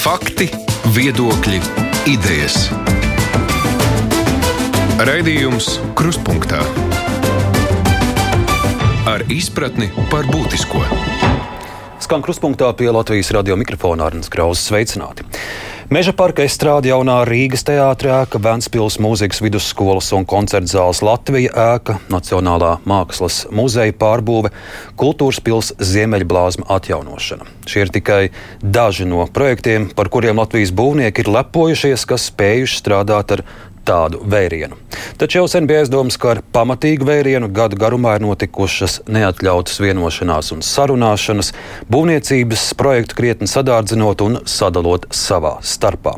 Fakti, viedokļi, idejas. Raidījums Kruspunkta ar izpratni par būtisko. Skan kruspunktā pie Latvijas radio mikrofona Arnēs Krausas sveicināti. Meža parka estrāde jaunā Rīgas teātrī ēka, Vēncpils mūzikas vidusskolas un koncerta zāles Latvija ēka, Nacionālā mākslas muzeja pārbūve, kultūras pils Ziemeļblāzma atjaunošana. Šie ir tikai daži no projektiem, par kuriem Latvijas būvnieki ir lepojušies, kas spējuši strādāt ar tādu vērienu. Taču jau sen bija aizdoms, ka ar pamatīgu vērienu gadu garumā ir notikušas neatļautas vienošanās un sarunāšanas, būvniecības projektu krietni sadārdzinot un sadalot savā starpā.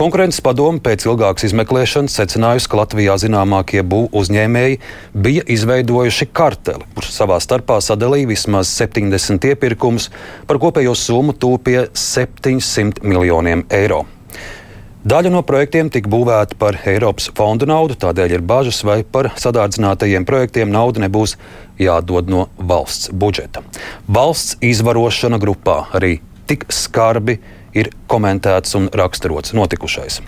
Konkurences padome pēc ilgākas izmeklēšanas secinājusi, ka Latvijā zināmākie būvniecības uzņēmēji bija izveidojuši karteli, kurš savā starpā sadalīja vismaz 70 iepirkumus par kopējo summu tūpie 700 miljoniem eiro. Daļa no projektiem tika būvēta par Eiropas fondu naudu, tādēļ ir bažas, vai par sadārdzinātajiem projektiem nauda nebūs jādod no valsts budžeta. Valsts izvarošana grupā arī tik skarbi ir komentēts un raksturots notikušais.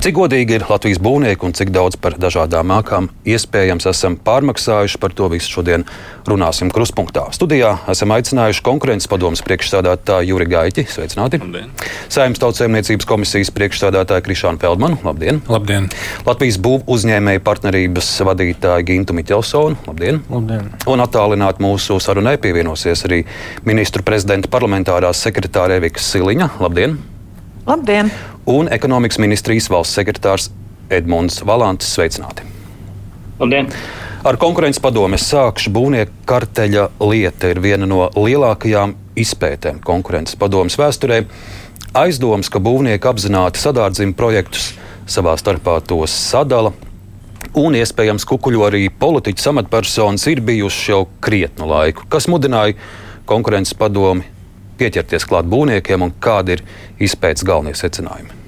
Cik godīgi ir Latvijas būvnieki un cik daudz par dažādām mākām iespējams esam pārmaksājuši, par to visu šodien runāsim kruspunktā. Studijā esam aicinājuši konkurences padomus priekšstādātāju Juri Gaiķi. Sveicināti! Saimnes tautsēmniecības komisijas priekšstādātāju Krišānu Feldmanu. Labdien! Labdien! Latvijas būv uzņēmēju partnerības vadītāju Gintu Miķelsonu. Labdien! Labdien! Un attālināt mūsu sarunai pievienosies arī ministru prezidenta parlamentārās sekretāra Evika Siliņa. Labdien! Labdien! Un ekonomikas ministrijas valsts sekretārs Edmunds Valantis. Sveicināti! Labdien! Ar konkurences padomu es sākšu. Būvnieku karteļa lieta ir viena no lielākajām izpētēm konkurences padomus vēsturē. Aizdoms, ka būvnieki apzināti sadārdzina projektus, savā starpā tos sadala. Un iespējams, kukuļo arī politiķu amatpersonas ir bijušas jau krietnu laiku, kas mudināja konkurences padomu pieķerties klāt būvniekiem un kādi ir izpētes galvenie secinājumi?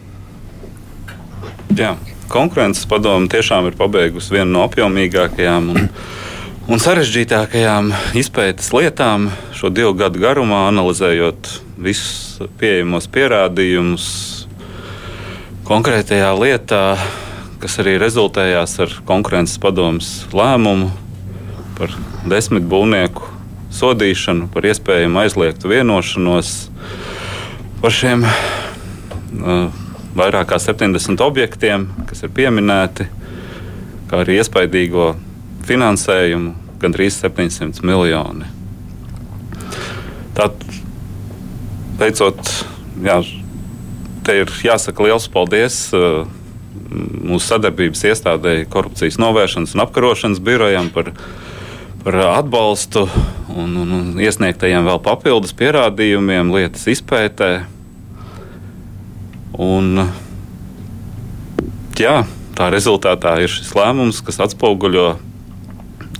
Jā, konkurences padome tiešām ir pabeigusi vienu no apjomīgākajām un, un sarežģītākajām izpētes lietām šo divu gadu garumā, analizējot visus pieejamos pierādījumus konkrētajā lietā, kas arī rezultējās ar konkurences padomus lēmumu par desmit būvnieku sodīšanu, par iespējamu aizliegtu vienošanos par šiem uh, vairāk kā 70 objektiem, kas ir pieminēti, kā arī iespaidīgo finansējumu gandrīz 700 miljoni. Tātad, beidzot, jā, te ir jāsaka liels paldies uh, mūsu sadarbības iestādēji, korupcijas novēršanas un apkarošanas birojam par par atbalstu un, un, un iesniegtajiem vēl papildus pierādījumiem lietas izpētē. Un, jā, tā rezultātā ir šis lēmums, kas atspoguļo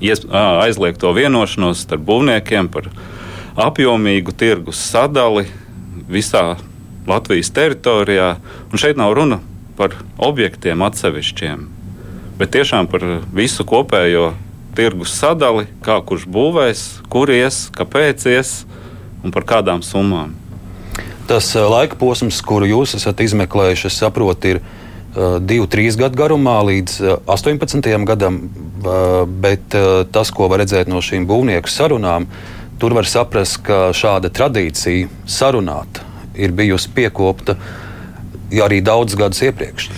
aizliegto vienošanos starp būvniekiem par apjomīgu tirgus sadali visā Latvijas teritorijā. Un šeit nav runa par objektiem atsevišķiem, bet tiešām par visu kopējo tirgus sadali, kā kurš būvēs, kur ies, kāpēc ies un par kādām summām. Tas eh, laika posms, kuru jūs esat izmeklējuši, es saprotu, ir uh, divu, trīs gadu garumā līdz uh, 18. gadam, uh, bet tas, ko var redzēt no šīm būvnieku sarunām, tur var saprast, ka šāda tradīcija sarunāt ir bijusi piekopta arī daudzus gadus iepriekš.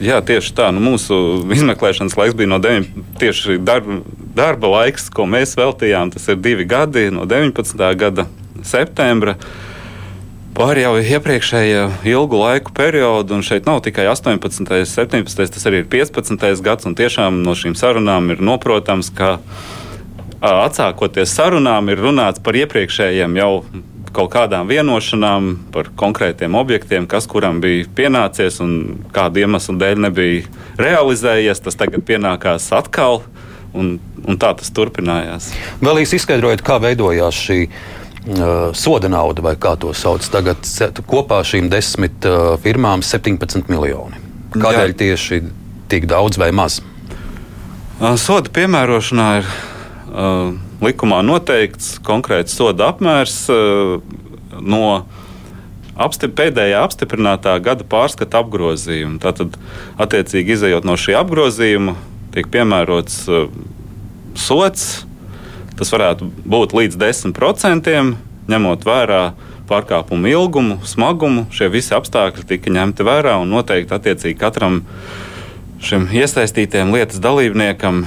Jā, tieši tā. Nu, mūsu izmeklēšanas laiks bija no 9. tieši darba, darba laiks, ko mēs veltījām. Tas ir divi gadi, no 19. gada septembra. Pār jau iepriekšējo ilgu laiku periodu, un šeit nav tikai 18, 17, tas arī ir 15 gads, un tiešām no šīm sarunām ir noprotams, ka atsākoties sarunām ir runāts par iepriekšējiem jau kaut kādām vienošanām par konkrētiem objektiem, kas kuram bija pienācies un kādu iemeslu dēļ nebija realizējies. Tas tagad pienākās atkal, un, un tā tas turpinājās. Vēl īsi izskaidrojiet, kā veidojās šī. Uh, soda nauda, vai kā to sauc, tagad kopā šīm desmit uh, firmām 17 miljoni. Kādēļ Jā. tieši tik daudz vai maz? Uh, soda piemērošanā ir uh, likumā noteikts konkrēts soda apmērs uh, no apstip, pēdējā apstiprinātā gada pārskata apgrozījuma. Tātad, attiecīgi, izējot no šī apgrozījuma, tiek piemērots uh, sots. Tas varētu būt līdz 10%, ņemot vērā pārkāpumu ilgumu, smagumu. Šie visi apstākļi tika ņemti vērā un noteikti attiecīgi katram šim iesaistītajam lietas dalībniekam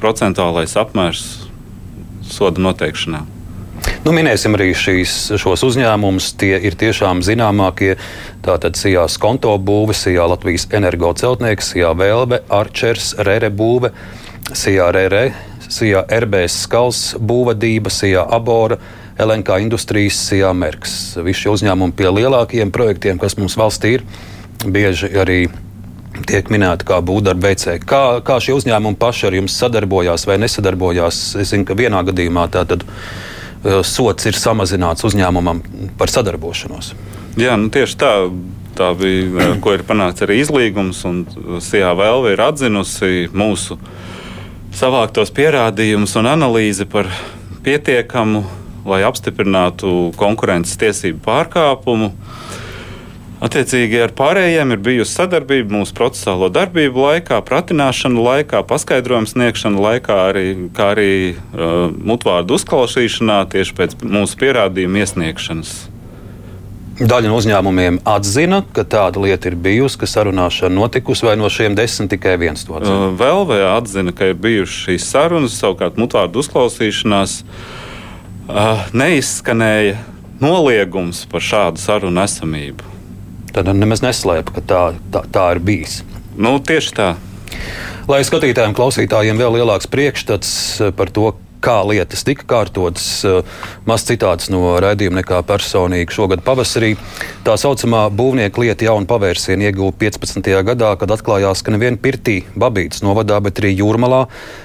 procentuālais apmērs soda noteikšanā. Nu, minēsim arī šīs, šos uzņēmumus. Tie ir tiešām zināmākie. Tātad Sijā Skonto būve, Sijā Latvijas energoceltnieks, Sijā Velve, Arčers, Rere būve, Sijā Rere, Sijā RBS skals būvadība, Sijā Abora. LNK industrijas, Sijā Merks. Visi šie uzņēmumi pie lielākajiem projektiem, kas mums valstī ir, bieži arī tiek minēti kā būvdarba veicēji. Kā, kā šie uzņēmumi paši ar jums sadarbojās vai nesadarbojās? Es zinu, ka vienā gadījumā tātad uh, sots ir samazināts uzņēmumam par sadarbošanos. Jā, nu tieši tā. Tā bija, ko ir panācis arī izlīgums, un vēl ir atzinusi mūsu savāktos pierādījumus un analīzi par pietiekamu, lai apstiprinātu konkurences tiesību pārkāpumu. Attiecīgi ar pārējiem ir bijusi sadarbība mūsu procesālo darbību laikā, pratināšanu laikā, paskaidrojumu sniegšanu laikā, arī, kā arī uh, mutvārdu uzklausīšanā tieši pēc mūsu pierādījumu iesniegšanas. Daļa no uzņēmumiem atzina, ka tāda lieta ir bijusi, ka sarunāšana notikusi, vai no šiem desmit tikai viens to atzina? Uh, vēl vai atzina, ka ir bijušas šīs sarunas, savukārt mutvārdu uzklausīšanās uh, neizskanēja noliegums par šādu sarunu esamību tad nemaz neslēpa, ka tā, tā, tā ir bijis. Nu, tieši tā. Lai skatītājiem, klausītājiem vēl lielāks priekšstats par to, kā lietas tika kārtotas. Eh, Maz citāts no raidījuma nekā personīgi šogad pavasarī. Tā saucamā būvnieka lieta jaunu pavērsienu ieguva 15. gadā, kad atklājās, ka nevien Pirtī, Babītas novadā, bet arī Jūrmalā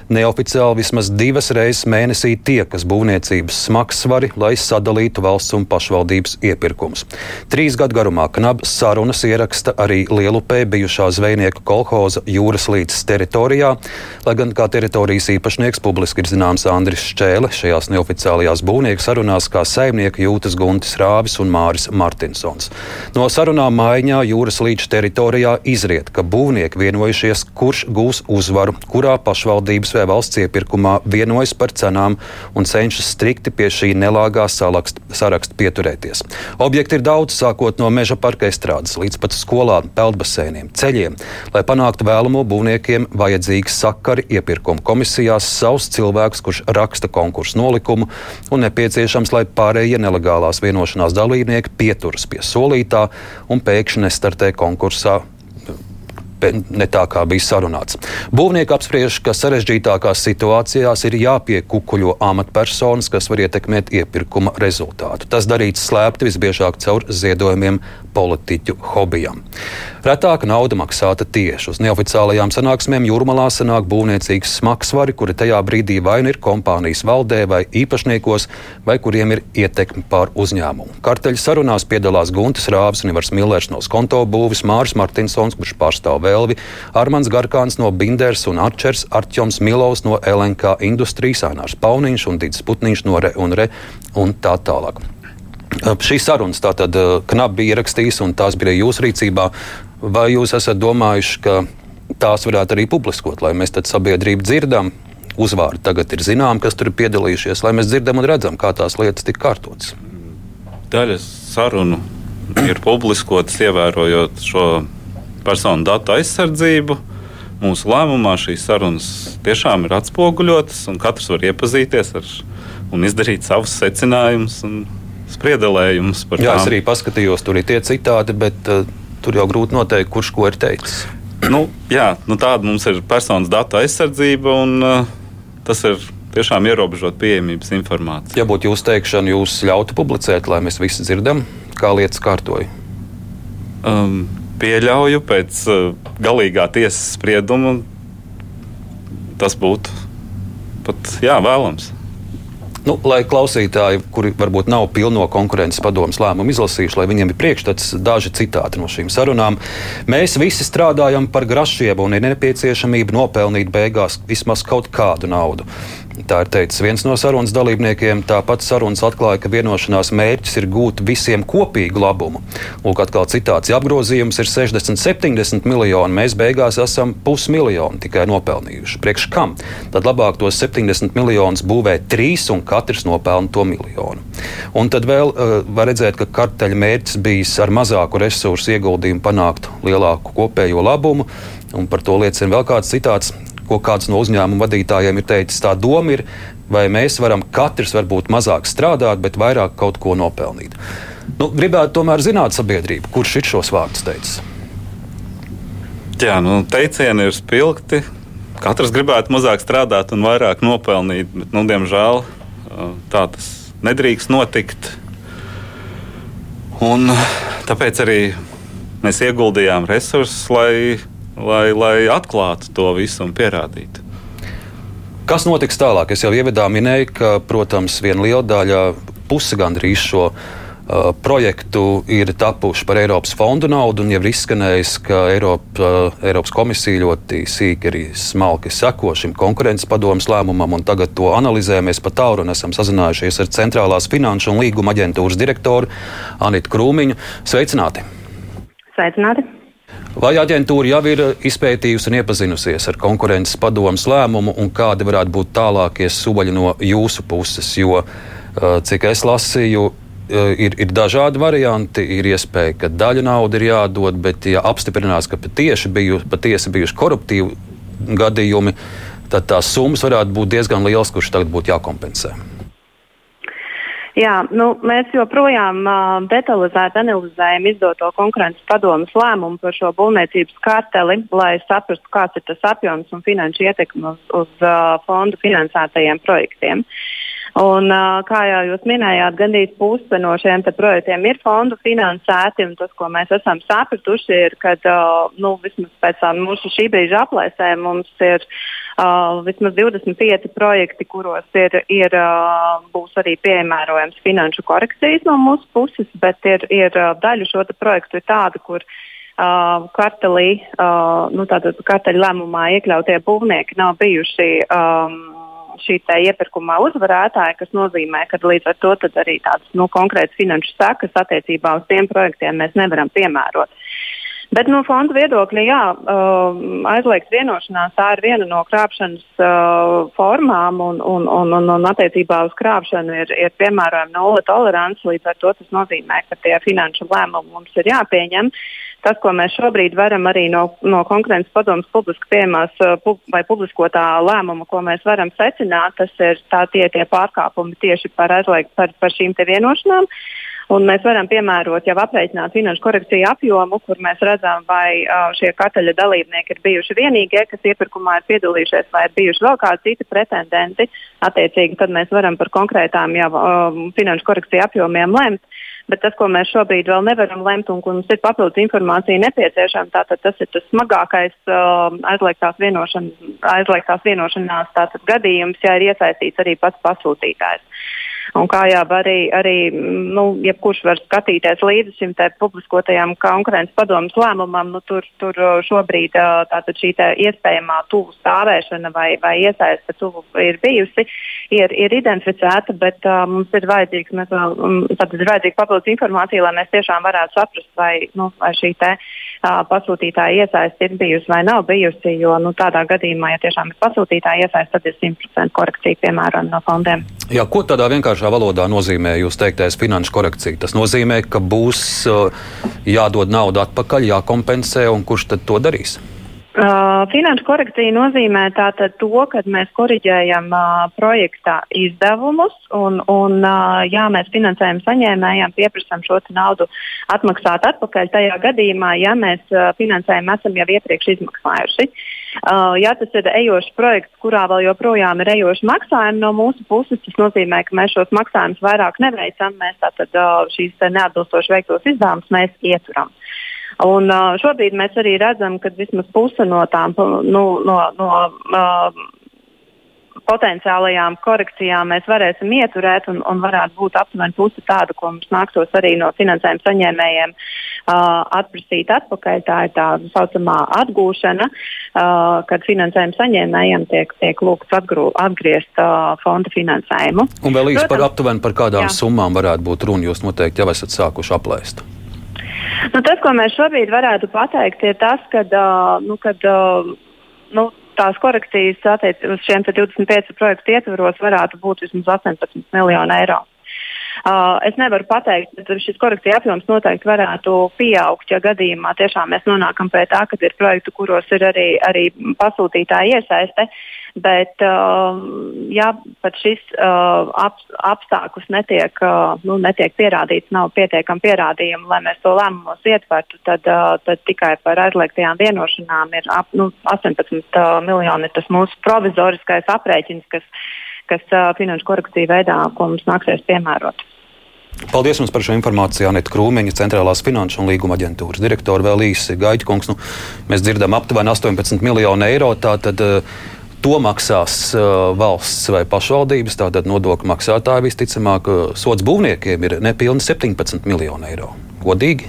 neoficiāli vismaz divas reizes mēnesī tiekas būvniecības smagsvari, lai sadalītu valsts un pašvaldības iepirkumus. Trīs gadu garumā knabs sarunas ieraksta arī Lielupē bijušā zvejnieka kolhoza jūras līdzes teritorijā, lai gan kā teritorijas īpašnieks publiski ir zināms Andris. Andris Šķēle šajās neoficiālajās būvnieku sarunās kā saimnieki jūtas Guntis Rāvis un Māris Martinsons. No sarunām maiņā jūras līča teritorijā izriet, ka būvnieki vienojušies, kurš gūs uzvaru, kurā pašvaldības vai valsts iepirkumā vienojas par cenām un cenšas strikti pie šī nelāgā saraksta pieturēties. Objekti ir daudz, sākot no meža parka estrādes līdz pat skolām, peldbaseiniem, ceļiem. Lai panāktu vēlamo, būvniekiem vajadzīgi sakari iepirkuma komisijās, savs cilvēks, kurš raksta konkursu nolikumu, un nepieciešams, lai pārējie nelegālās vienošanās dalībnieki pieturas pie solītā un pēkšņi nestartē konkursā ne tā, kā bija sarunāts. Būvnieki apspriež, ka sarežģītākās situācijās ir jāpiekukuļo amatpersonas, kas var ietekmēt iepirkuma rezultātu. Tas darīts slēpti visbiežāk caur ziedojumiem politiķu hobijam. Retāk nauda maksāta tieši uz neoficiālajām sanāksmēm jūrmalā sanāk būvniecīgas smagsvari, kuri tajā brīdī vai nu ir kompānijas valdē vai īpašniekos, vai kuriem ir ietekme pār uzņēmumu. Karteļa sarunās piedalās Guntis Rāvis un Ivars Millers no Skonto būvis, Māris Martinsons, kurš pārstāv Velvi, Armans Garkāns no Binders un Arčers, Arķoms Milovs no LNK industrijas, Ainārs Pauniņš un Dīts Putniņš no Re un Re un tā tālāk. Šīs sarunas tātad knapi bija ierakstījis, un tās bija jūsu rīcībā. Vai jūs esat domājuši, ka tās varētu arī publiskot, lai mēs tad sabiedrību dzirdam? Uzvārdi tagad ir zinām, kas tur ir piedalījušies, lai mēs dzirdam un redzam, kā tās lietas tika kārtotas. Daļa sarunu ir publiskotas, ievērojot šo personu datu aizsardzību. Mūsu lēmumā šīs sarunas tiešām ir atspoguļotas, un katrs var iepazīties ar un izdarīt savus secinājumus un spriedelējumus par Jā, tām. es arī paskatījos, tur ir tie citādi, bet uh, tur jau grūti noteikt, kurš ko ir teicis. Nu, jā, nu tāda mums ir personas datu aizsardzība, un uh, tas ir tiešām ierobežot pieejamības informāciju. Ja būtu jūsu teikšana, jūs ļautu publicēt, lai mēs visi dzirdam, kā lietas kārtoja? Um, pieļauju pēc uh, galīgā tiesas sprieduma. Tas būtu pat jā, vēlams. Nu, lai klausītāji, kuri varbūt nav pilno konkurences padomus lēmumu izlasījuši, lai viņiem ir priekšstats, daži citāti no šīm sarunām. Mēs visi strādājam par grašiem un ir nepieciešamība nopelnīt beigās vismaz kaut kādu naudu. Tā ir teicis viens no sarunas dalībniekiem. Tāpat sarunas atklāja, ka vienošanās mērķis ir gūt visiem kopīgu labumu. Lūk, atkal citāts, ja apgrozījums ir 60, 70 miljoni, mēs beigās esam pusmiljonu tikai nopelnījuši. Priekš kam? Tad labāk tos 70 miljonus būvēt trīs un katrs nopelna to miljonu. Un tad vēl uh, var redzēt, ka karteļa mērķis bijis ar mazāku resursu ieguldījumu panākt lielāku kopējo labumu. Un par to liecina vēl kāds citāts ko kāds no uzņēmuma vadītājiem ir teicis. Tā doma ir, vai mēs varam katrs varbūt mazāk strādāt, bet vairāk kaut ko nopelnīt. Nu, gribētu tomēr zināt, sabiedrība, kurš ir šos vārdus teicis. Jā, nu, teicieni ir spilgti. Katrs gribētu mazāk strādāt un vairāk nopelnīt, bet, nu, diemžēl, tā tas nedrīkst notikt. Un tāpēc arī mēs ieguldījām resursus, lai lai, lai atklātu to visu un pierādītu. Kas notiks tālāk? Es jau ievadā minēju, ka, protams, viena liela daļa, puse gandrīz šo uh, projektu ir tapuši par Eiropas fondu naudu, un jau ir izskanējis, ka Eiropa, uh, Eiropas komisija ļoti sīki arī smalki seko šim konkurences padomus lēmumam, un tagad to analizē. Mēs pat tālu un esam sazinājušies ar Centrālās finanšu un līguma aģentūras direktoru Anitu Krūmiņu. Sveicināti! Sveicināti! Vai aģentūra jau ir izpētījusi un iepazinusies ar konkurences padomus lēmumu, un kādi varētu būt tālākie soļi no jūsu puses? Jo, uh, cik es lasīju, uh, ir, ir dažādi varianti. Ir iespēja, ka daļa naudas ir jādod, bet, ja apstiprinās, ka patiesi, biju, patiesi bijuši koruptīvi gadījumi, tad tās summas varētu būt diezgan lielas, kurš tagad būtu jākompensē. Jā, nu, mēs joprojām uh, detalizēti analizējam izdoto konkurences padomus lēmumu par šo būvniecības karteli, lai saprastu, kāds ir tas apjoms un finanšu ietekme uz, uz uh, fondu finansētajiem projektiem. Un, uh, kā jau jūs minējāt, gandrīz puse no šiem projektiem ir fondu finansēti. Tas, ko mēs esam sapratuši, ir, ka uh, nu, vismaz pēc mūsu šī brīža aplēsēm mums ir uh, vismaz 25 projekti, kuros ir, ir, uh, būs arī piemērojams finanšu korekcijas no mūsu puses, bet ir, ir uh, daļa šo projektu ir tāda, kur uh, kartelī, uh, nu, tātad karteļa lēmumā iekļautie būvnieki nav bijuši. Um, šī iepirkuma uzvarētāja, kas nozīmē, ka līdz ar to arī tādas nu, konkrētas finanšu sekas attiecībā uz tiem projektiem mēs nevaram piemērot. Bet no fonda viedokļa, jā, uh, aizliegts vienošanās, tā ir viena no krāpšanas uh, formām, un, un, un, un, un attiecībā uz krāpšanu ir, ir piemērojama nulle tolerance. Līdz ar to tas nozīmē, ka tie finanšu lēmumi mums ir jāpieņem. Tas, ko mēs šobrīd varam arī no, no konkurences padomus publiski pieejamās uh, pub, vai publiskotā lēmuma, ko mēs varam secināt, tas ir tie, tie pārkāpumi tieši par, aizlieg, par, par šīm vienošanām. Un mēs varam piemērot jau aprēķināt finanšu korekciju apjomu, kur mēs redzam, vai uh, šie kataļa dalībnieki ir bijuši vienīgie, kas iepirkumā ir piedalījušies, vai ir bijuši vēl kādi citi pretendenti. Attiecīgi, tad mēs varam par konkrētām jau uh, finanšu korekciju apjomiem lemt. Bet tas, ko mēs šobrīd vēl nevaram lemt un kur mums ir papildus informācija nepieciešama, tātad tas ir tas smagākais uh, aizliegtās, vienošan, aizliegtās vienošanās gadījums, ja ir iesaistīts arī pats pasūtītājs. Un kā jau arī, arī nu, jebkurš var skatīties līdzi šim publiskotajam konkurences padomus lēmumam, nu, tur, tur šobrīd tātad šī iespējamā tuvu stāvēšana vai, vai iesaiste tuvu ir bijusi, ir, ir identificēta, bet uh, mums ir vajadzīgs, mēs vēl, tad ir vajadzīga papildus informācija, lai mēs tiešām varētu saprast, vai, nu, vai šī te uh, pasūtītāja iesaiste ir bijusi vai nav bijusi, jo nu, tādā gadījumā, ja tiešām ir pasūtītāja iesaiste, tad ir 100% korekcija piemērojama no fondiem. Jā, ko tādā vienkāršā valodā nozīmē jūs teiktais finanšu korekcija? Tas nozīmē, ka būs uh, jādod nauda atpakaļ, jākompensē, un kurš tad to darīs? Uh, finanšu korekcija nozīmē tātad to, ka mēs koriģējam uh, projekta izdevumus un, un uh, jā, mēs finansējuma saņēmējiem pieprasām šo naudu atmaksāt atpakaļ tajā gadījumā, ja mēs uh, finansējumu esam jau iepriekš izmaksājuši. Uh, ja tas ir ejošs projekts, kurā vēl joprojām ir ejoši maksājumi no mūsu puses, tas nozīmē, ka mēs šos maksājumus vairāk neveicam, mēs tātad uh, šīs neatbilstoši veiktos izdevumus mēs ieturam. Un, uh, šobrīd mēs arī redzam, ka vismaz puse no tām nu, no, no, uh, potenciālajām korekcijām mēs varēsim ieturēt un, un varētu būt aptuveni puse tāda, ko mums nāktos arī no finansējuma saņēmējiem uh, atprasīt atpakaļ. Tā ir tā saucamā atgūšana, uh, kad finansējuma saņēmējiem tiek, tiek lūgts atgrū, atgriezt uh, fonda finansējumu. Un vēl īsi par aptuveni par kādām jā. summām varētu būt runa. Jūs noteikti jau esat sākuši aplēst. Nu, tas, ko mēs šobrīd varētu pateikt, ir tas, ka nu, kad, nu, tās korekcijas attiecībā uz šiem 25 projektu ietvaros varētu būt vismaz 18 miljoni eiro. Uh, es nevaru pateikt, bet šis korekcija apjoms noteikti varētu pieaugt, ja gadījumā tiešām mēs nonākam pie tā, ka ir projekti, kuros ir arī, arī pasūtītāja iesaiste. Bet, uh, ja pat šis uh, ap, apstākļus netiek, uh, nu, netiek pierādīts, nav pietiekami pierādījumi, lai mēs to lēmumos ietvertu, tad, uh, tad tikai par aizliegtajām vienošanām ir ap, nu, 18 uh, miljoni. Tas mūsu provizoriskais aprēķins, kas, kas finanšu korekciju veidā, ko mums nāksies piemērot. Paldies jums par šo informāciju. Anita Krūmiņa, Centrālās finanšu un līguma aģentūras direktora vēl īsi Gaitkungs. Nu, mēs dzirdam aptuveni 18 miljonu eiro. Tātad, To maksās uh, valsts vai pašvaldības, tātad nodokļu maksātāji visticamāk. Uh, sots būvniekiem ir nepilni 17 miljoni eiro. Godīgi?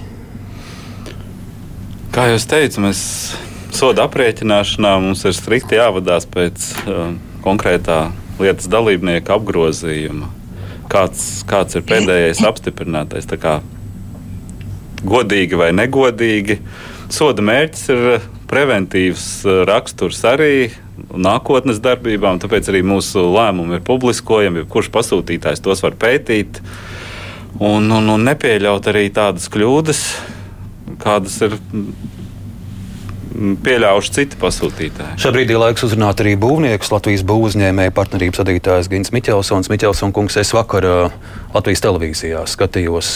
Kā jau teicu, mēs soda aprēķināšanā mums ir strikti jāvadās pēc uh, konkrētā lietas dalībnieka apgrozījuma. Kāds, kāds ir pēdējais apstiprinātais? Godīgi vai negodīgi. Soda mērķis ir preventīvs uh, raksturs arī nākotnes darbībām, tāpēc arī mūsu lēmumi ir publiskojami. Kurš pasūtītājs tos var pētīt un, un, un nepieļaut arī tādas kļūdas, kādas ir pieļāvuši citi pasūtītāji. Šā brīdī laiks uzrunāt arī būvniekus. Latvijas būvniecības partnerības vadītājs Gins Miķelsons. Miķelsons kungs, es vakar Latvijas televīzijā skatījos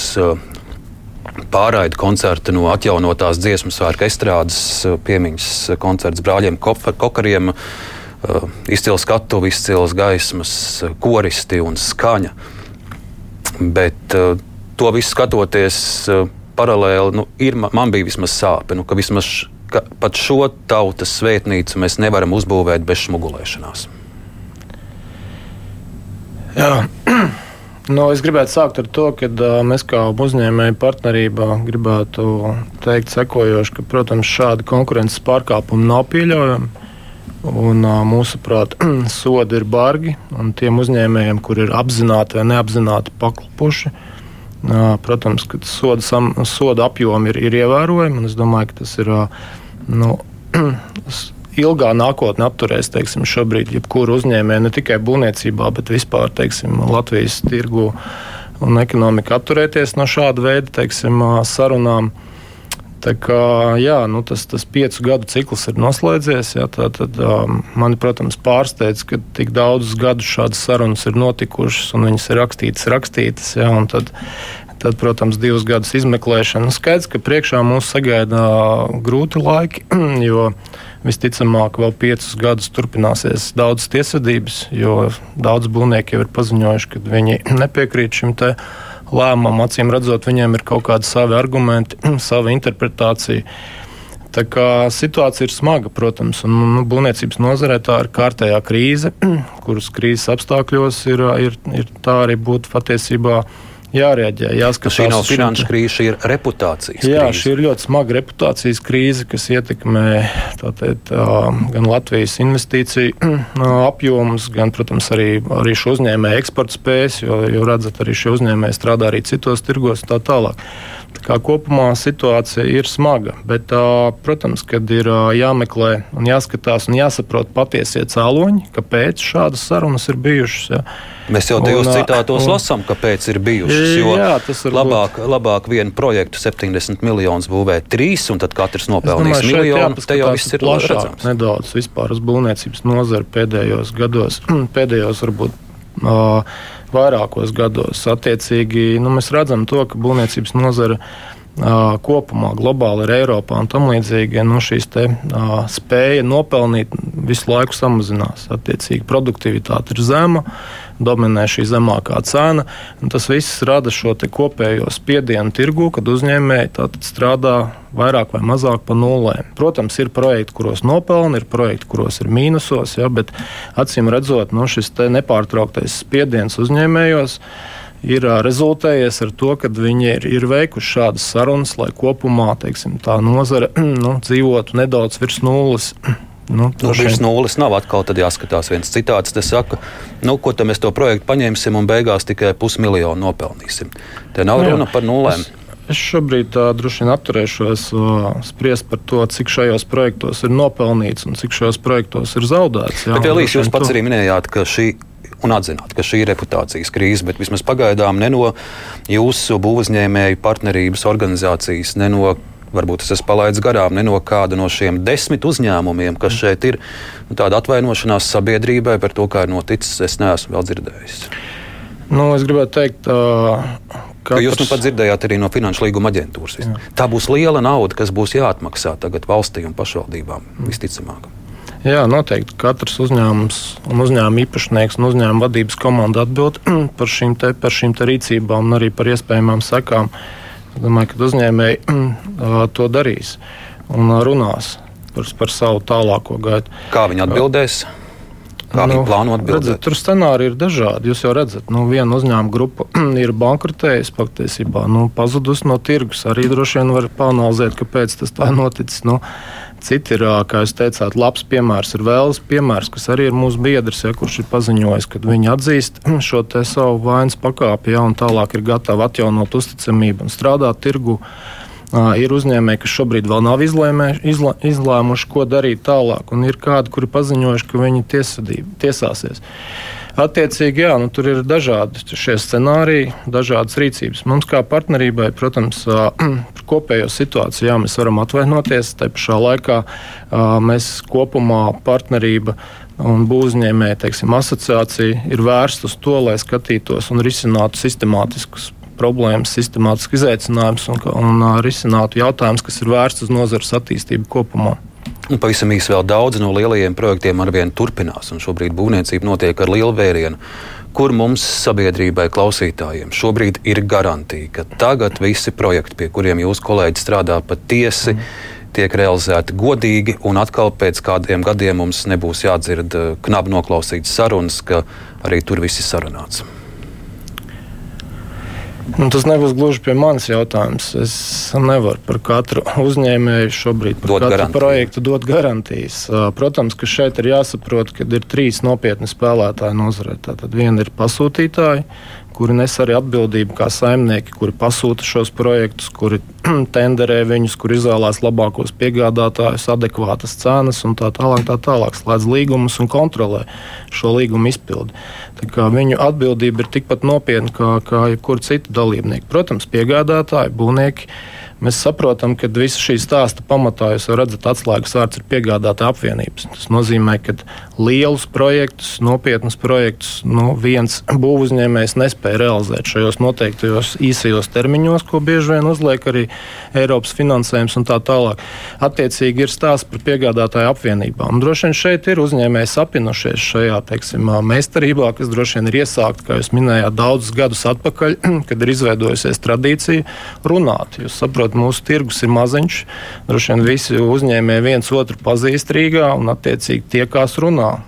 pārraida koncerta no atjaunotās dziesmu svētku estrādes piemiņas koncerts brāļiem Kokariem. Izcils skatuvi, izcils gaismas, koristi un skaņa. Bet to visu skatoties paralēli, nu, ir, man bija vismaz sāpe, nu, ka vismaz ka pat šo tautas svētnīcu mēs nevaram uzbūvēt bez smugulēšanās. Jā. Nu, es gribētu sākt ar to, ka uh, mēs kā uzņēmēji partnerībā gribētu teikt, sekojoši, ka, protams, šādi konkurences pārkāpumi nav pieļaujami. Un, uh, mūsuprāt, sodi ir bargi tiem uzņēmējiem, kur ir apzināti vai neapzināti paklupuši. Uh, protams, ka soda, soda apjomi ir, ir ievērojami. Es domāju, ka tas ir nu, ilgā nākotnē apturēs teiksim, šobrīd jebkuru uzņēmēju, ne tikai būvniecībā, bet vispār teiksim, Latvijas tirgu un ekonomiku atturēties no šāda veida teiksim, sarunām. Tā kā, jā, nu tas, tas piecu gadu cikls ir noslēdzies. Jā, tā, tad, um, mani, protams, pārsteidz, ka tik daudzus gadus šādas sarunas ir notikušas un viņas ir rakstītas, rakstītas. Jā, tad, tad, protams, divus gadus izmeklēšana. Skaidrs, ka priekšā mūs sagaida grūti laiki, jo Visticamāk, vēl piecus gadus turpināsies daudzas tiesvedības, jo daudz būvnieki jau ir paziņojuši, ka viņi nepiekrīt šim lēmumam. Acīm redzot, viņiem ir kaut kādi savi argumenti, sava interpretācija. Tā kā situācija ir smaga, protams, un nu, būvniecības nozarē tā ir kārtējā krīze, kuras krīzes apstākļos ir, ir, ir tā arī būtu patiesībā jārēģē. Jāskatās, šī nav finanšu krīze, šī ir reputācijas krīze. Jā, šī ir ļoti smaga reputācijas krīze, kas ietekmē tātad, gan Latvijas investīciju apjomus, gan, protams, arī, arī šo uzņēmēju eksporta spējas, jo, jo redzat, arī šie uzņēmēji strādā arī citos tirgos un tā tālāk. Kā kopumā situācija ir smaga, bet, protams, kad ir jāmeklē un jāskatās un jāsaprot patiesie cēloņi, kāpēc šādas sarunas ir bijušas. Ja. Mēs jau tajos citātos un, lasām, kāpēc ir bijušas. Jā, tas ir labāk, būt. labāk vienu projektu 70 miljonus būvēt trīs, un tad katrs nopelnīs domāju, miljonu. Te jau viss ir plašāk, redzams. Nedaudz vispār uz būvniecības nozari pēdējos gados, pēdējos varbūt. Uh, vairākos gados. Attiecīgi, nu, mēs redzam to, ka būvniecības nozara kopumā globāli ir Eiropā un tam līdzīgi, nu, šīs te, uh, spēja nopelnīt visu laiku samazinās. Attiecīgi, produktivitāte ir zema, dominē šī zemākā cena. Tas viss rada šo kopējo spiedienu tirgu, kad uzņēmēji strādā vairāk vai mazāk pa nulēm. Protams, ir projekti, kuros nopelna, ir projekti, kuros ir mīnusos, ja, bet acīm redzot, nu, šis nepārtrauktais spiediens uzņēmējos ir rezultējies ar to, ka viņi ir, ir veikuši šādas sarunas, lai kopumā teiksim, tā nozare nu, dzīvotu nedaudz virs nulles. Nu, nu, virs nulles nav atkal jāskatās viens citāts. Tas saka, nu, ko mēs to projektu paņemsim un beigās tikai pusmiljonu nopelnīsim. Te nav runa par nulēm. Es... Es šobrīd tā, droši vien atturēšos uh, spriest par to, cik šajos projektos ir nopelnīts un cik šajos projektos ir zaudēts. Jā, Bet, Elīs, jūs pats arī minējāt, ka šī un atzināt, ka šī ir reputācijas krīze, bet vismaz pagaidām ne no jūsu būvniecēju partnerības organizācijas, ne no varbūt es esmu palaidis garām ne no kāda no šiem desmit uzņēmumiem, kas šeit ir. Nu, tāda atvainošanās sabiedrībai par to, kā ir noticis, es neesmu vēl dzirdējis. Nu, es gribētu teikt, uh, ka. Jūs nu pat dzirdējāt arī no Finanšu līguma aģentūras. Jā. Tā būs liela nauda, kas būs jāatmaksā tagad valstī un pašvaldībām mm. visticamāk. Jā, noteikti katrs uzņēmums un uzņēmuma īpašnieks un uzņēmuma vadības komanda atbild par šīm, te, par šīm rīcībām un arī par iespējamām sekām. Es domāju, ka uzņēmēji to darīs un runās par, par savu tālāko gaitu. Kā viņi atbildēs? Kā nu, viņi plāno atbildēt? Redzat, tur scenāriji ir dažādi. Jūs jau redzat, nu, viena uzņēmuma grupa ir bankrotējusi, patiesībā nu, pazudusi no tirgus. Arī droši vien var panalizēt, kāpēc tas tā noticis. Nu, Citi ir, kā jūs teicāt, labs piemērs ir Vēles piemērs, kas arī ir mūsu biedrs, ja, kurš ir paziņojis, ka viņi atzīst šo savu vainas pakāpi, ja, un tālāk ir gatavi atjaunot uzticamību un strādāt tirgu. Uh, ir uzņēmēji, kas šobrīd vēl nav izlēmē, izlā, izlēmuši, ko darīt tālāk, un ir kādi, kuri paziņojuši, ka viņi tiesāsies. Attiecīgi, jā, nu, tur ir dažādi šie scenāriji, dažādas rīcības. Mums kā partnerībai, protams, par kopējo situāciju jā, mēs varam atvainoties. Tā pašā laikā mēs kopumā partnerība un teiksim, asociācija ir vērsta uz to, lai skatītos un risinātu sistemātiskus problēmas, sistemātiskus izaicinājumus un, un, risinātu jautājumus, kas ir vērsts uz nozares attīstību kopumā. Un pavisam īsi vēl daudz no lielajiem projektiem arvien turpinās, un šobrīd būvniecība notiek ar lielu vērienu. Kur mums, sabiedrībai, klausītājiem, šobrīd ir garantija, ka tagad visi projekti, pie kuriem jūs kolēģi strādā patiesi, mm. tiek realizēti godīgi, un atkal pēc kādiem gadiem mums nebūs jādzird knapi noklausītas sarunas, ka arī tur viss ir sarunāts. Nu, tas nebūs gluži pie manis jautājums. Es nevaru par katru uzņēmēju šobrīd, par dot katru garantiju. projektu dot garantijas. Protams, ka šeit ir jāsaprot, ka ir trīs nopietni spēlētāji nozarē. Tātad viena ir pasūtītāji, kuri nes arī atbildību kā saimnieki, kuri pasūta šos projektus, kuri tenderē viņus, kur izvēlās labākos piegādātājus, adekvātas cenas un tā tālāk, tā tālāk slēdz līgumus un kontrolē šo līgumu izpildi. Viņu atbildība ir tikpat nopietna kā, kā jebkura cita dalībnieka. Protams, piegādātāji, būvnieki Mēs saprotam, ka visa šī stāsta pamatā, jūs redzat, atslēgas vārds ir piegādāta apvienības. Tas nozīmē, ka lielus projektus, nopietnus projektus nu, viens būvuzņēmējs nespēja realizēt šajos noteiktajos īsajos termiņos, ko bieži vien uzliek arī Eiropas finansējums un tā tālāk. Attiecīgi ir stāsts par piegādātāju apvienībām. Un droši vien šeit ir uzņēmēji sapinušies šajā teiksim, meistarībā, kas droši vien ir iesākta, kā jūs minējāt, daudzus gadus atpakaļ, kad ir izveidojusies tradīcija runāt. Jūs saprotat, saprot, mūsu tirgus ir maziņš. Droši vien visi uzņēmēji viens otru pazīst Rīgā un attiecīgi tiekās runā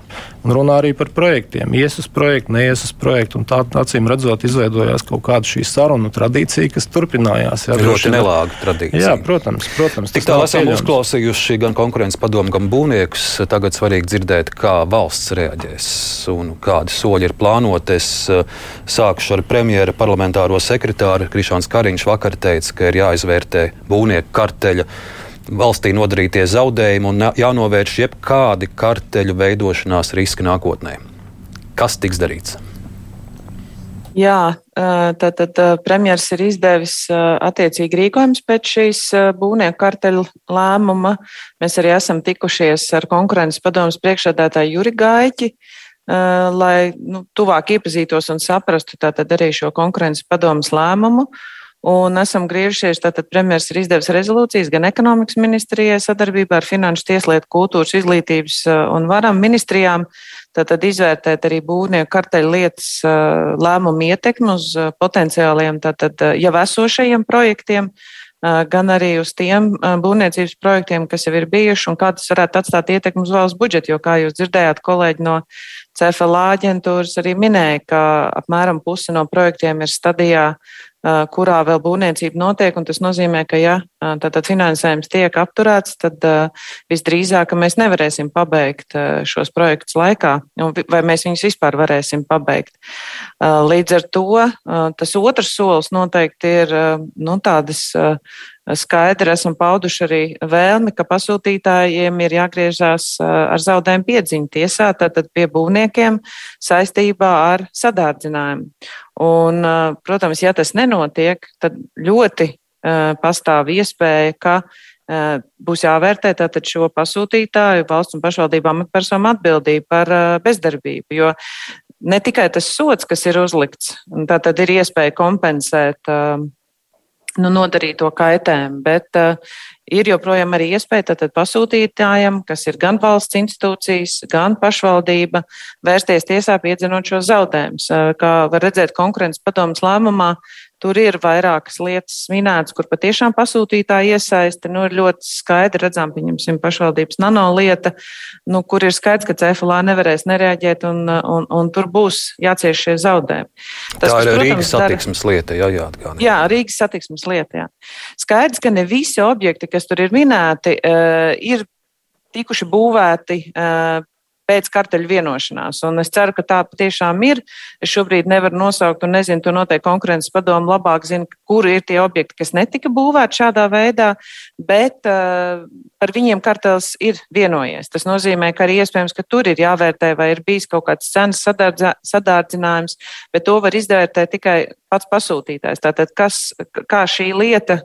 un runā arī par projektiem. Ies uz projektu, neies uz projektu. Tā acīm redzot, izveidojās kaut kāda šī sarunu tradīcija, kas turpinājās. Jā, ļoti nelāga tradīcija. Jā, protams. protams Tik tālu esam pieļams. uzklausījuši gan konkurences padomu, gan būvniekus. Tagad svarīgi dzirdēt, kā valsts reaģēs un kādi soļi ir plānoti. Es sākušu ar premjera parlamentāro sekretāru Krišāns Kariņš vakar teica, ka ir jāizvērtē būvnieku karteļa valstī nodarītie zaudējumi un jānovērš jebkādi karteļu veidošanās riski nākotnē. Kas tiks darīts? Jā, tātad premjerministrs ir izdevis attiecīgi rīkojums pēc šīs būvnieku karteļu lēmuma. Mēs arī esam tikušies ar konkurences padomus priekšādātāju Juri Gaiķi, lai nu, tuvāk iepazītos un saprastu tātad arī šo konkurences padomus lēmumu. Un esam griežušies, tātad premjeras ir izdevis rezolūcijas gan ekonomikas ministrijai sadarbībā ar Finanšu tieslietu, kultūras, izglītības un varam ministrijām, tātad izvērtēt arī būvnieku karteļu lietas lēmumu ietekmi uz potenciāliem, tātad jau esošajiem projektiem gan arī uz tiem būvniecības projektiem, kas jau ir bijuši, un kā tas varētu atstāt ietekmi uz valsts budžetu. Jo, kā jūs dzirdējāt, kolēģi no CFLA aģentūras arī minēja, ka apmēram pusi no projektiem ir stadijā, kurā vēl būvniecība notiek. Tas nozīmē, ka, ja tātad finansējums tiek apturēts, tad visdrīzāk mēs nevarēsim pabeigt šos projektus laikā, vai mēs viņus vispār varēsim pabeigt. Līdz ar to tas otrs solis noteikti ir nu, tādas skaidri esam pauduši arī vēlmi, ka pasūtītājiem ir jāgriežās ar zaudējumu piedziņu tiesā, tātad pie būvniekiem saistībā ar sadārdzinājumu. Un, protams, ja tas nenotiek, tad ļoti pastāv iespēja, ka būs jāvērtē tātad šo pasūtītāju valsts un pašvaldību amatpersonu atbildību par bezdarbību, jo ne tikai tas sots, kas ir uzlikts, tā tad ir iespēja kompensēt nu, nodarīto kaitējumu, bet uh, ir joprojām arī iespēja tātad pasūtītājiem, kas ir gan valsts institūcijas, gan pašvaldība, vērsties tiesā piedzinot šos zaudējumus. Uh, kā var redzēt konkurences padomas lēmumā, Tur ir vairākas lietas minētas, kur patiešām pasūtītāji iesaisti. Nu, ir ļoti skaidri redzama, pieņemsim, pašvaldības nano lieta, nu, kur ir skaidrs, ka CFLA nevarēs nereaģēt un, un, un tur būs jācieš šie zaudējumi. Tas, Tā ir protams, Rīgas satiksmes lieta, jā, jāatgādina. Jā, Rīgas satiksmes lieta, jā. Skaidrs, ka ne visi objekti, kas tur ir minēti, uh, ir tikuši būvēti uh, pēc karteļu vienošanās. Un es ceru, ka tā patiešām ir. Es šobrīd nevaru nosaukt, un nezinu, to noteikti konkurences padomu labāk zina, kuri ir tie objekti, kas netika būvēti šādā veidā, bet uh, par viņiem kartels ir vienojies. Tas nozīmē, ka arī iespējams, ka tur ir jāvērtē, vai ir bijis kaut kāds cenas sadārdzinājums, bet to var izvērtēt tikai pats pasūtītājs. Tātad, kas, kā šī lieta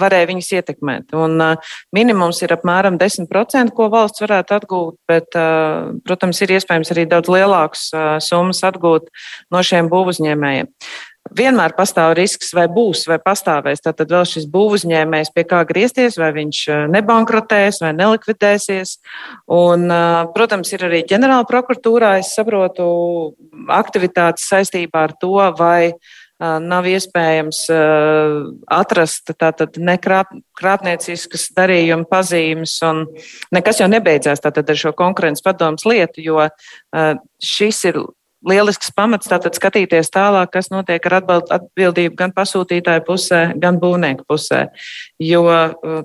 varēja viņus ietekmēt. Un, uh, minimums ir apmēram 10%, ko valsts varētu atgūt, bet, uh, protams, ir iespējams arī daudz lielākas summas atgūt no šiem būvuzņēmējiem vienmēr pastāv risks, vai būs, vai pastāvēs. Tad vēl šis būvuzņēmējs pie kā griezties, vai viņš nebankrotēs, vai nelikvidēsies. Un, protams, ir arī ģenerāla prokuratūrā, es saprotu, aktivitātes saistībā ar to, vai nav iespējams atrast tātad nekrāpnieciskas darījuma pazīmes, un nekas jau nebeidzās tātad ar šo konkurences padomus lietu, jo šis ir lielisks pamats tātad skatīties tālāk, kas notiek ar atbildību gan pasūtītāju pusē, gan būvnieku pusē. Jo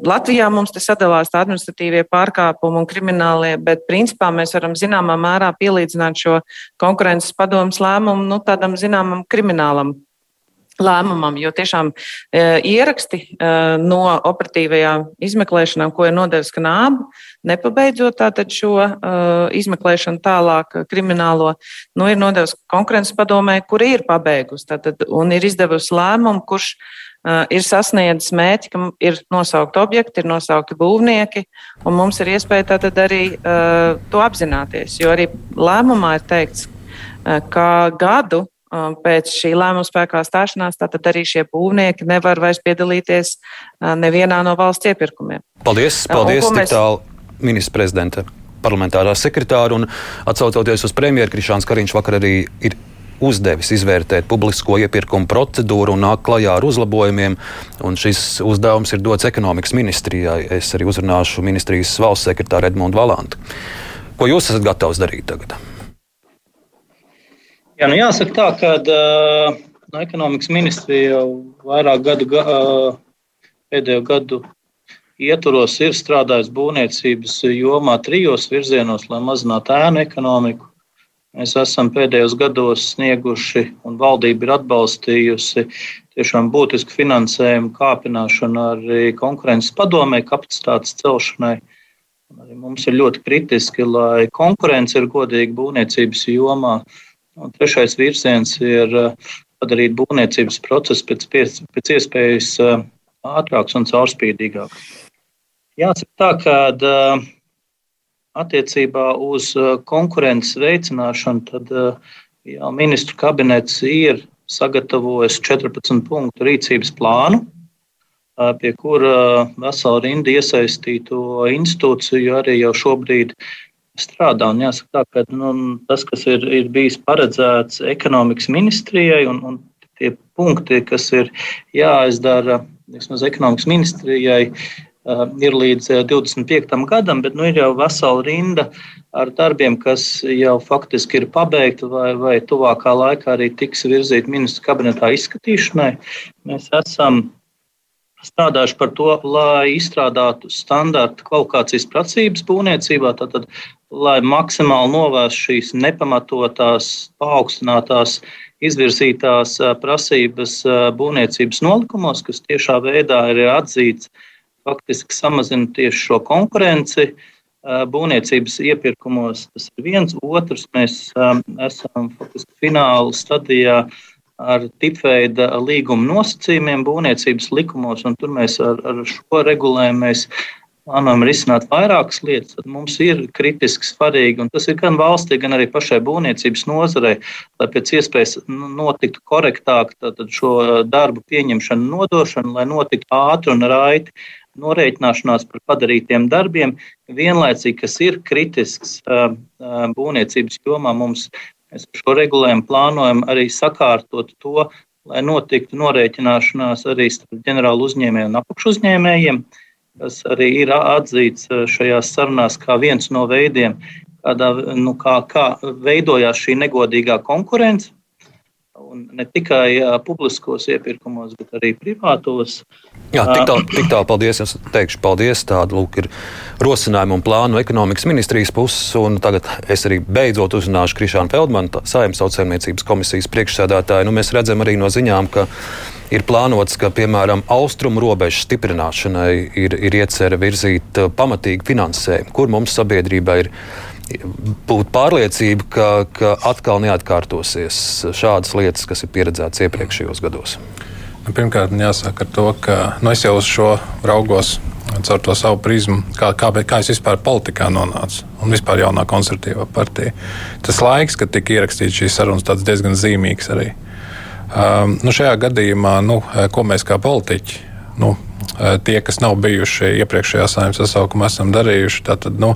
Latvijā mums te sadalās tā administratīvie pārkāpumi un kriminālie, bet principā mēs varam zināmā mērā pielīdzināt šo konkurences padomus lēmumu nu, tādam zināmam kriminālam lēmumam, jo tiešām e, ieraksti e, no operatīvajām izmeklēšanām, ko ir nodevis Knāba, nepabeidzot tātad šo e, izmeklēšanu tālāk kriminālo, nu, ir nodevis konkurences padomē, kur ir pabeigusi tātad, un ir izdevusi lēmumu, kurš Uh, ir sasniedzis mērķi, ka ir nosaukti objekti, ir nosaukti būvnieki, un mums ir iespēja tātad arī uh, to apzināties. Jo arī lēmumā ir teikts, ka gadu pēc šī lēmuma spēkā stāšanās, tātad arī šie būvnieki nevar vairs piedalīties uh, nevienā no valsts iepirkumiem. Paldies! paldies uh, mēs... tālu, ministra prezidenta parlamentārā sekretāra un atsaucoties uz premjeru Krišāns Kariņš vakar arī ir uzdevis izvērtēt publisko iepirkumu procedūru un nāk klajā ar uzlabojumiem. Šis uzdevums ir dots ekonomikas ministrijai. Es arī uzrunāšu ministrijas valsts sekretāru Edmundu Valantu. Ko jūs esat gatavs darīt tagad? Jā, nu jāsaka tā, ka uh, no ekonomikas ministrija jau vairāk gadu, uh, pēdējo gadu ietvaros ir strādājusi būvniecības jomā trijos virzienos, lai mazinātu ēnu ekonomiku. Mēs esam pēdējos gados snieguši, un valdība ir atbalstījusi tiešām būtisku finansējumu kāpināšanu arī konkurences padomē, kapacitātes celšanai. Arī mums ir ļoti kritiski, lai konkurence ir godīga būvniecības jomā. Un trešais virziens ir uh, padarīt būvniecības procesu pēc, pēc iespējas uh, ātrāks un caurspīdīgāks. Jāsaka tā, ka uh, attiecībā uz konkurences veicināšanu, tad jā, ministru kabinets ir sagatavojis 14 punktu rīcības plānu, pie kura vesela rinda iesaistīto institūciju arī jau šobrīd strādā. Un jāsaka, tā, ka nu, tas, kas ir, ir bijis paredzēts ekonomikas ministrijai, un, un tie punkti, kas ir jāizdara vismaz ekonomikas ministrijai, ir līdz 25. gadam, bet nu, ir jau vesela rinda ar darbiem, kas jau faktiski ir pabeigti vai, vai tuvākā laikā arī tiks virzīti ministru kabinetā izskatīšanai. Mēs esam strādājuši par to, lai izstrādātu standarta kvalifikācijas prasības būvniecībā, tātad, lai maksimāli novērstu šīs nepamatotās, paaugstinātās, izvirzītās prasības būvniecības nolikumos, kas tiešā veidā ir atzīts, faktiski samazina tieši šo konkurenci. Būvniecības iepirkumos tas ir viens, otrs mēs esam faktiski fināla stadijā uh, ar tipveida līguma nosacījumiem būvniecības likumos, un tur mēs ar, ar šo regulējumu mēs plānojam risināt vairākas lietas. Tad mums ir kritiski svarīgi, un tas ir gan valstī, gan arī pašai būvniecības nozarei, lai pēc iespējas notiktu korektāk šo darbu pieņemšanu, nodošanu, lai notiktu ātri un raiti norēķināšanās par padarītiem darbiem, vienlaicīgi, kas ir kritisks būvniecības jomā, mums Mēs šo regulējumu plānojam arī sakārtot to, lai notiktu norēķināšanās arī starp ģenerālu uzņēmēju un apakšuzņēmējiem, kas arī ir atzīts eh, šajās sarunās kā viens no veidiem, kādā, nu, kā, kā veidojās šī negodīgā konkurence un ne tikai uh, publiskos iepirkumos, bet arī privātos. Jā, tik tālu, tik tālu paldies. Es teikšu paldies. Tāda lūk, ir rosinājuma un plānu ekonomikas ministrijas puses. Un tagad es arī beidzot uzrunāšu Krišānu Feldmanu, Saimnes saucējumniecības komisijas priekšsēdētāju. Nu, mēs redzam arī no ziņām, ka ir plānots, ka piemēram austrumu robežu stiprināšanai ir, ir iecerē virzīt pamatīgu finansējumu, kur mums sabiedrībai ir būt pārliecība, ka, ka atkal neatkārtosies šādas lietas, kas ir pieredzētas iepriekšējos gados? Nu, pirmkārt, jāsaka to, ka nu, es jau uz šo raugos caur to savu prizmu, kā, kā, kā es vispār politikā nonācu un vispār jaunā konservatīvā partija. Tas laiks, kad tika ierakstīts šīs sarunas, tāds diezgan zīmīgs arī. Um, nu, šajā gadījumā, nu, ko mēs kā politiķi, nu, tie, kas nav bijuši iepriekšējā saimnes sasaukumā, esam darījuši. Tātad, nu,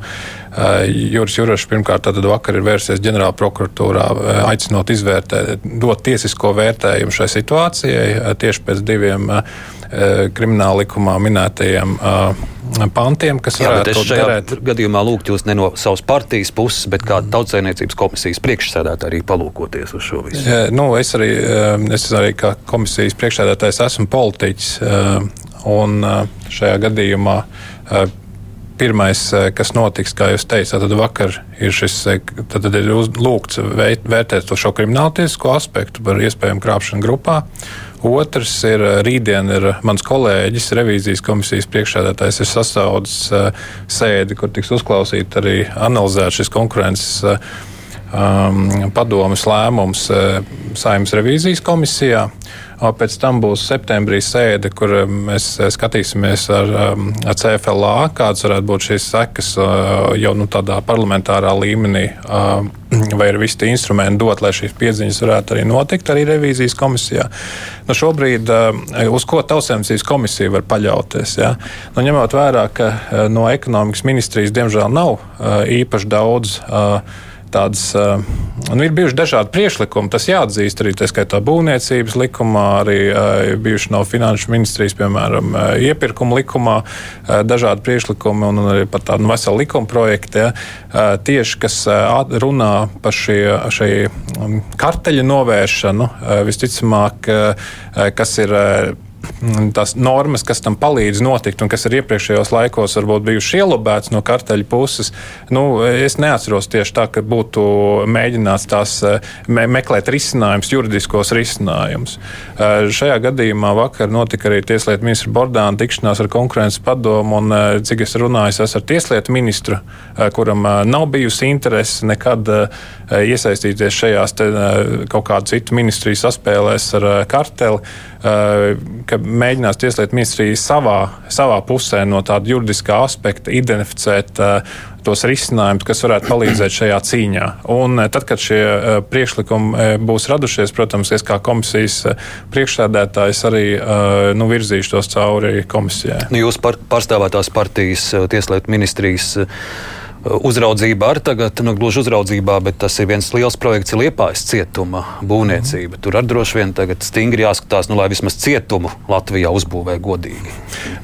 Juris Jurašs pirmkārt vakar ir vērsies ģenerāla prokuratūrā, aicinot izvērtēt, dot tiesisko vērtējumu šai situācijai tieši pēc diviem krimināla likumā minētajiem pantiem, kas Jā, varētu būt derēt. Gadījumā lūgt jūs ne no savas partijas puses, bet kā tautsēmniecības komisijas priekšsēdētāji arī palūkoties uz šo visu. Jā, nu, es arī, es arī kā komisijas priekšsēdētājs esmu politiķis, un šajā gadījumā pirmais, kas notiks, kā jūs teicāt, tad vakar ir šis, tad, tad ir lūgts vērtēt šo krimināltiesisko aspektu par iespējamu krāpšanu grupā. Otrs ir rītdien ir mans kolēģis, revīzijas komisijas priekšsēdētājs, ir sasaudzis sēdi, kur tiks uzklausīt arī analizēt šis konkurences um, padomas lēmums saimnes revīzijas komisijā. Pēc tam būs septembrī sēde, kur um, mēs uh, skatīsimies ar, um, ar CFLA, kādas varētu būt šīs sekas uh, jau nu, tādā parlamentārā līmenī, um, vai ir visi tie instrumenti dot, lai šīs piedziņas varētu arī notikt arī revīzijas komisijā. Nu, šobrīd uz ko tautsēmniecības komisija var paļauties? Ja? Nu, ņemot vērā, ka uh, no ekonomikas ministrijas diemžēl nav īpaši daudz tādas, eh, nu, ir bijuši dažādi priekšlikumi, tas jāatzīst arī tā skaitā būvniecības likumā, arī eh, bijuši no finanšu ministrijas, piemēram, eh, iepirkuma likumā, dažādi priekšlikumi un arī pat tādu veselu likuma projektu, ja, tieši kas runā par šie, šī mm, karteļa novēršanu, visticamāk, kas ir tās normas, kas tam palīdz notikt un kas ir iepriekšējos laikos varbūt bijušas ielobētas no karteļa puses. Nu, es neatceros tieši tā, ka būtu mēģināts tās me meklēt risinājumus, juridiskos risinājumus. Šajā gadījumā vakar notika arī Tieslietu ministra Bordāna tikšanās ar konkurences padomu, un cik es runāju, es ar Tieslietu ministru, kuram nav bijusi interese nekad iesaistīties šajās te, kaut kādu citu ministriju saspēlēs ar karteli, ka ka mēģinās Tieslietu ministrija savā, savā pusē no tāda juridiskā aspekta identificēt tos risinājumus, kas varētu palīdzēt šajā cīņā. Un tad, kad šie priekšlikumi būs radušies, protams, es kā komisijas priekšsēdētājs arī nu, virzīšu tos cauri komisijai. Nu, jūs par, pārstāvētās partijas Tieslietu ministrijas uzraudzība ar tagad, nu, gluži uzraudzībā, bet tas ir viens liels projekts, ir liepājas cietuma būvniecība. Tur ar droši vien tagad stingri jāskatās, nu, lai vismaz cietumu Latvijā uzbūvē godīgi.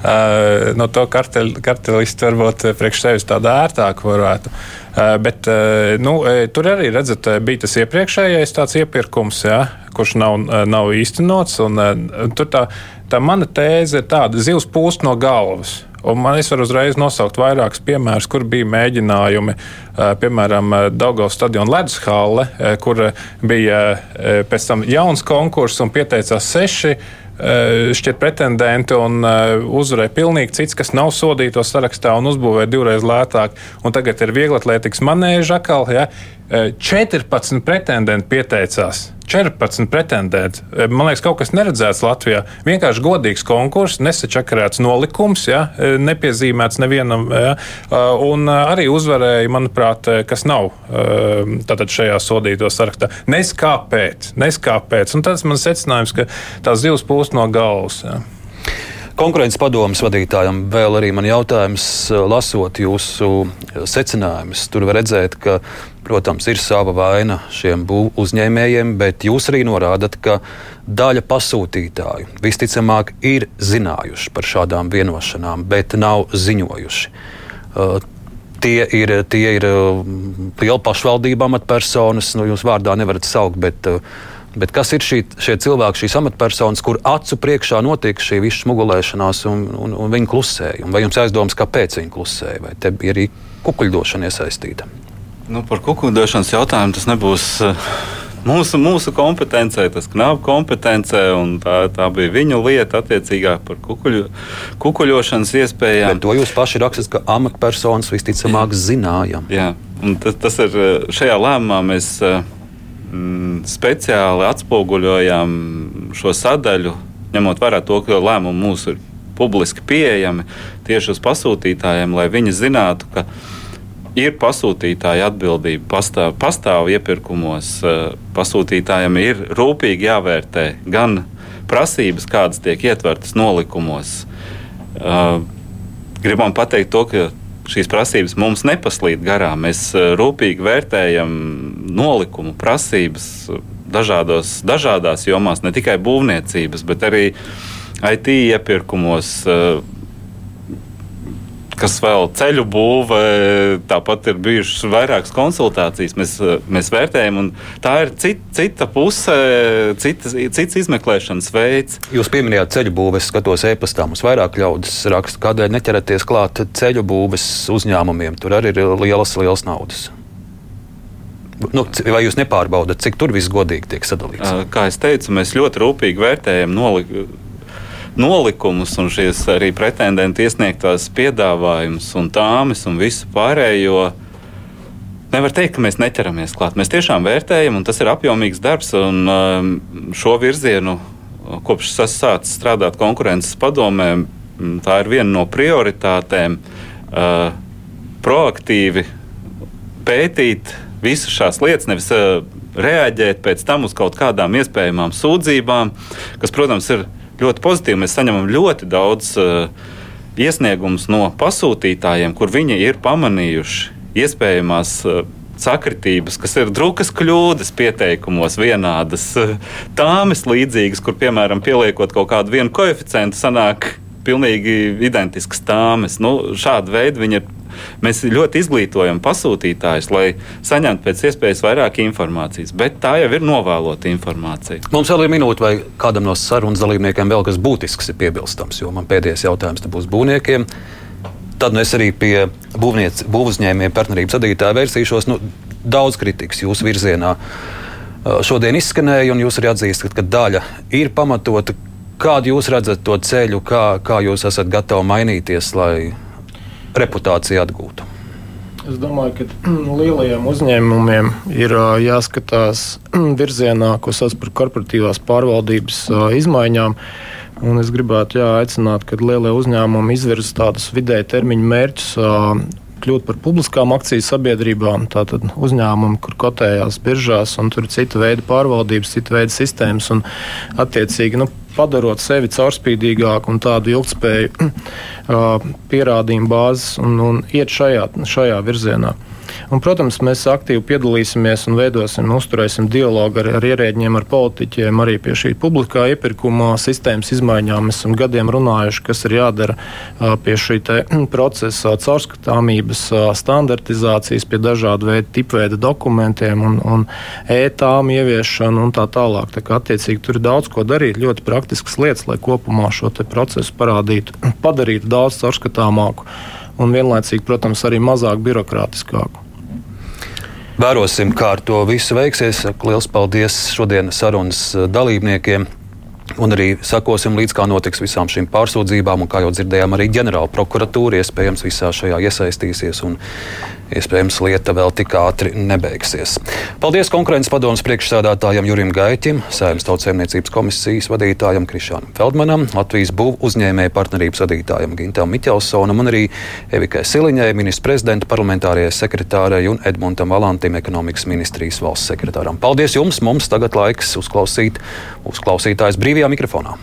Uh, no to kartel, kartelistu varbūt priekš sevis tāda ērtāka varētu. Uh, bet uh, nu, tur arī redzat, bija tas iepriekšējais tāds iepirkums, ja, kurš nav, nav īstenots. Un, tur tā, tā mana tēze ir tāda, zivs pūst no galvas. Un man varu uzreiz nosaukt vairākus piemērus, kur bija mēģinājumi, piemēram, Daugavas stadiona ledus hale, kur bija pēc tam jauns konkurss un pieteicās seši šķiet pretendenti un uzvarēja pilnīgi cits, kas nav sodīto sarakstā un uzbūvēja divreiz lētāk. Un tagad ir vieglatlētikas manēža atkal. Ja? 14 pretendenti pieteicās. 14 pretendenti. Man liekas, kaut kas neredzēts Latvijā. Vienkārši godīgs konkurss, nesačakarēts nolikums, ja, nepiezīmēts nevienam. Ja, un arī uzvarēja, manuprāt, kas nav tātad šajā sodīto sarakstā. Neskāpēc, neskāpēc. Un tas man secinājums, ka tās zivs pūst no galvas. Ja. Konkurences padomus vadītājam vēl arī man jautājums, lasot jūsu secinājumus. Tur var redzēt, ka Protams, ir sava vaina šiem uzņēmējiem, bet jūs arī norādat, ka daļa pasūtītāju visticamāk ir zinājuši par šādām vienošanām, bet nav ziņojuši. Uh, tie ir, tie ir liela pašvaldība amatpersonas, nu, jūs vārdā nevarat saukt, bet, uh, bet kas ir šī, šie cilvēki, šīs amatpersonas, kur acu priekšā notiek šī visu smugulēšanās un, un, un viņi klusēja? Vai jums aizdomas, kāpēc viņi klusēja, vai te bija arī kukuļdošana iesaistīta? Nu, par kukuļdošanas jautājumu tas nebūs. Uh, mūsu, mūsu kompetencē, tas knāba kompetencē, un tā, tā bija viņa lieta attiecīgā par kukuļu, kukuļošanas iespējām. Bet to jūs paši rakstat, ka amatpersonas visticamāk zinājām. Jā, un tas, tas ir uh, šajā lēmumā mēs uh, mm, speciāli atspoguļojām šo sadaļu, ņemot vērā to, ka lēmumi mūsu ir publiski pieejami tieši uz pasūtītājiem, lai viņi zinātu, ka ir pasūtītāja atbildība. Pastāv, pastāv iepirkumos, eh, pasūtītājiem ir rūpīgi jāvērtē gan prasības, kādas tiek ietvertas nolikumos. Eh, gribam pateikt to, ka šīs prasības mums nepaslīd garām. Mēs eh, rūpīgi vērtējam nolikumu prasības dažādos, dažādās jomās, ne tikai būvniecības, bet arī IT iepirkumos kas vēl ceļu būvē, tāpat ir bijušas vairākas konsultācijas. Mēs, mēs vērtējam, un tā ir cita, cita puse, cita, cits izmeklēšanas veids. Jūs pieminējāt ceļu būvu, es skatos e-pastā, mums vairāk ļaudis raksta, kādēļ neķeraties klāt ceļu būves uzņēmumiem. Tur arī ir lielas, lielas naudas. Nu, vai jūs nepārbaudat, cik tur viss godīgi tiek sadalīts? Kā jau teicu, mēs ļoti rūpīgi vērtējam nolikumu nolikumus un šīs arī pretendentu iesniegtās piedāvājumus un tāmas un visu pārējo. Nevar teikt, ka mēs neķeramies klāt. Mēs tiešām vērtējam, un tas ir apjomīgs darbs. Un, šo virzienu, kopš es sāku strādāt konkurences padomē, tā ir viena no prioritātēm. Proaktīvi pētīt visas šīs lietas, nevis uh, reaģēt pēc tam uz kaut kādām iespējamām sūdzībām, kas, protams, ir ļoti pozitīvi. Mēs saņemam ļoti daudz uh, iesniegumus no pasūtītājiem, kur viņi ir pamanījuši iespējamās uh, sakritības, kas ir drukas kļūdas pieteikumos, vienādas tāmas līdzīgas, kur, piemēram, pieliekot kaut kādu vienu koeficientu, sanāk pilnīgi identiskas tāmas. Nu, šāda veida viņi ir Mēs ļoti izglītojam pasūtītājus, lai saņemtu pēc iespējas vairāk informācijas, bet tā jau ir novēlota informācija. Mums vēl ir minūte, vai kādam no sarunas dalībniekiem vēl kas būtisks ir piebilstams, jo man pēdējais jautājums būs būvniekiem. Tad nu es arī pie būvniecības partnerības sadītāja vērsīšos. Nu, daudz kritikas jūsu virzienā šodien izskanēja, un jūs arī atzīstat, ka daļa ir pamatota. Kādu jūs redzat to ceļu, kā, kā jūs esat gatavi mainīties, lai reputāciju atgūtu? Es domāju, ka lielajiem uzņēmumiem ir jāskatās virzienā, ko sauc par korporatīvās pārvaldības izmaiņām. Un es gribētu jā, aicināt, ka lielie uzņēmumi izvirza tādus vidēja termiņa mērķus kļūt par publiskām akciju sabiedrībām, tātad uzņēmumi, kur kotējās biržās, un tur ir cita veida pārvaldības, cita veida sistēmas, attiecīgi nu, padarot sevi caurspīdīgāku un tādu ilgspēju pierādījumu bāzes un, un iet šajā, šajā virzienā. Un, protams, mēs aktīvi piedalīsimies un veidosim, uzturēsim dialogu ar, ar ierēģiem, ar politiķiem, arī pie šī publiskā iepirkuma sistēmas izmaiņām. Mēs esam gadiem runājuši, kas ir jādara pie šī procesa caurskatāmības, standartizācijas, pie dažādu veidu tipveida dokumentiem un, un ētām ieviešanu un tā tālāk. Tā kā, attiecīgi, tur ir daudz ko darīt, ļoti praktiskas lietas, lai kopumā šo procesu parādītu, padarītu daudz caurskatāmāku un vienlaicīgi, protams, arī mazāk birokrātiskāku. Vērosim, kā ar to visu veiksies. Lielas paldies šodienas sarunas dalībniekiem. Un arī sakosim līdz kā notiks visām šīm pārsūdzībām, un kā jau dzirdējām, arī ģenerāla prokuratūra iespējams visā šajā iesaistīsies. Un iespējams lieta vēl tik ātri nebeigsies. Paldies konkurences padomus priekšsādātājam Jurim Gaitim, Sēmas tautsēmniecības komisijas vadītājam Krišānam Feldmanam, Latvijas būvu uzņēmēju partnerības vadītājam Gintam Miķelsonam un arī Evikai Siliņai, ministra prezidenta parlamentārajai sekretārai un Edmuntam Valantim, ekonomikas ministrijas valsts sekretāram. Paldies jums! Mums tagad laiks uzklausīt uzklausītājs brīvajā mikrofonā.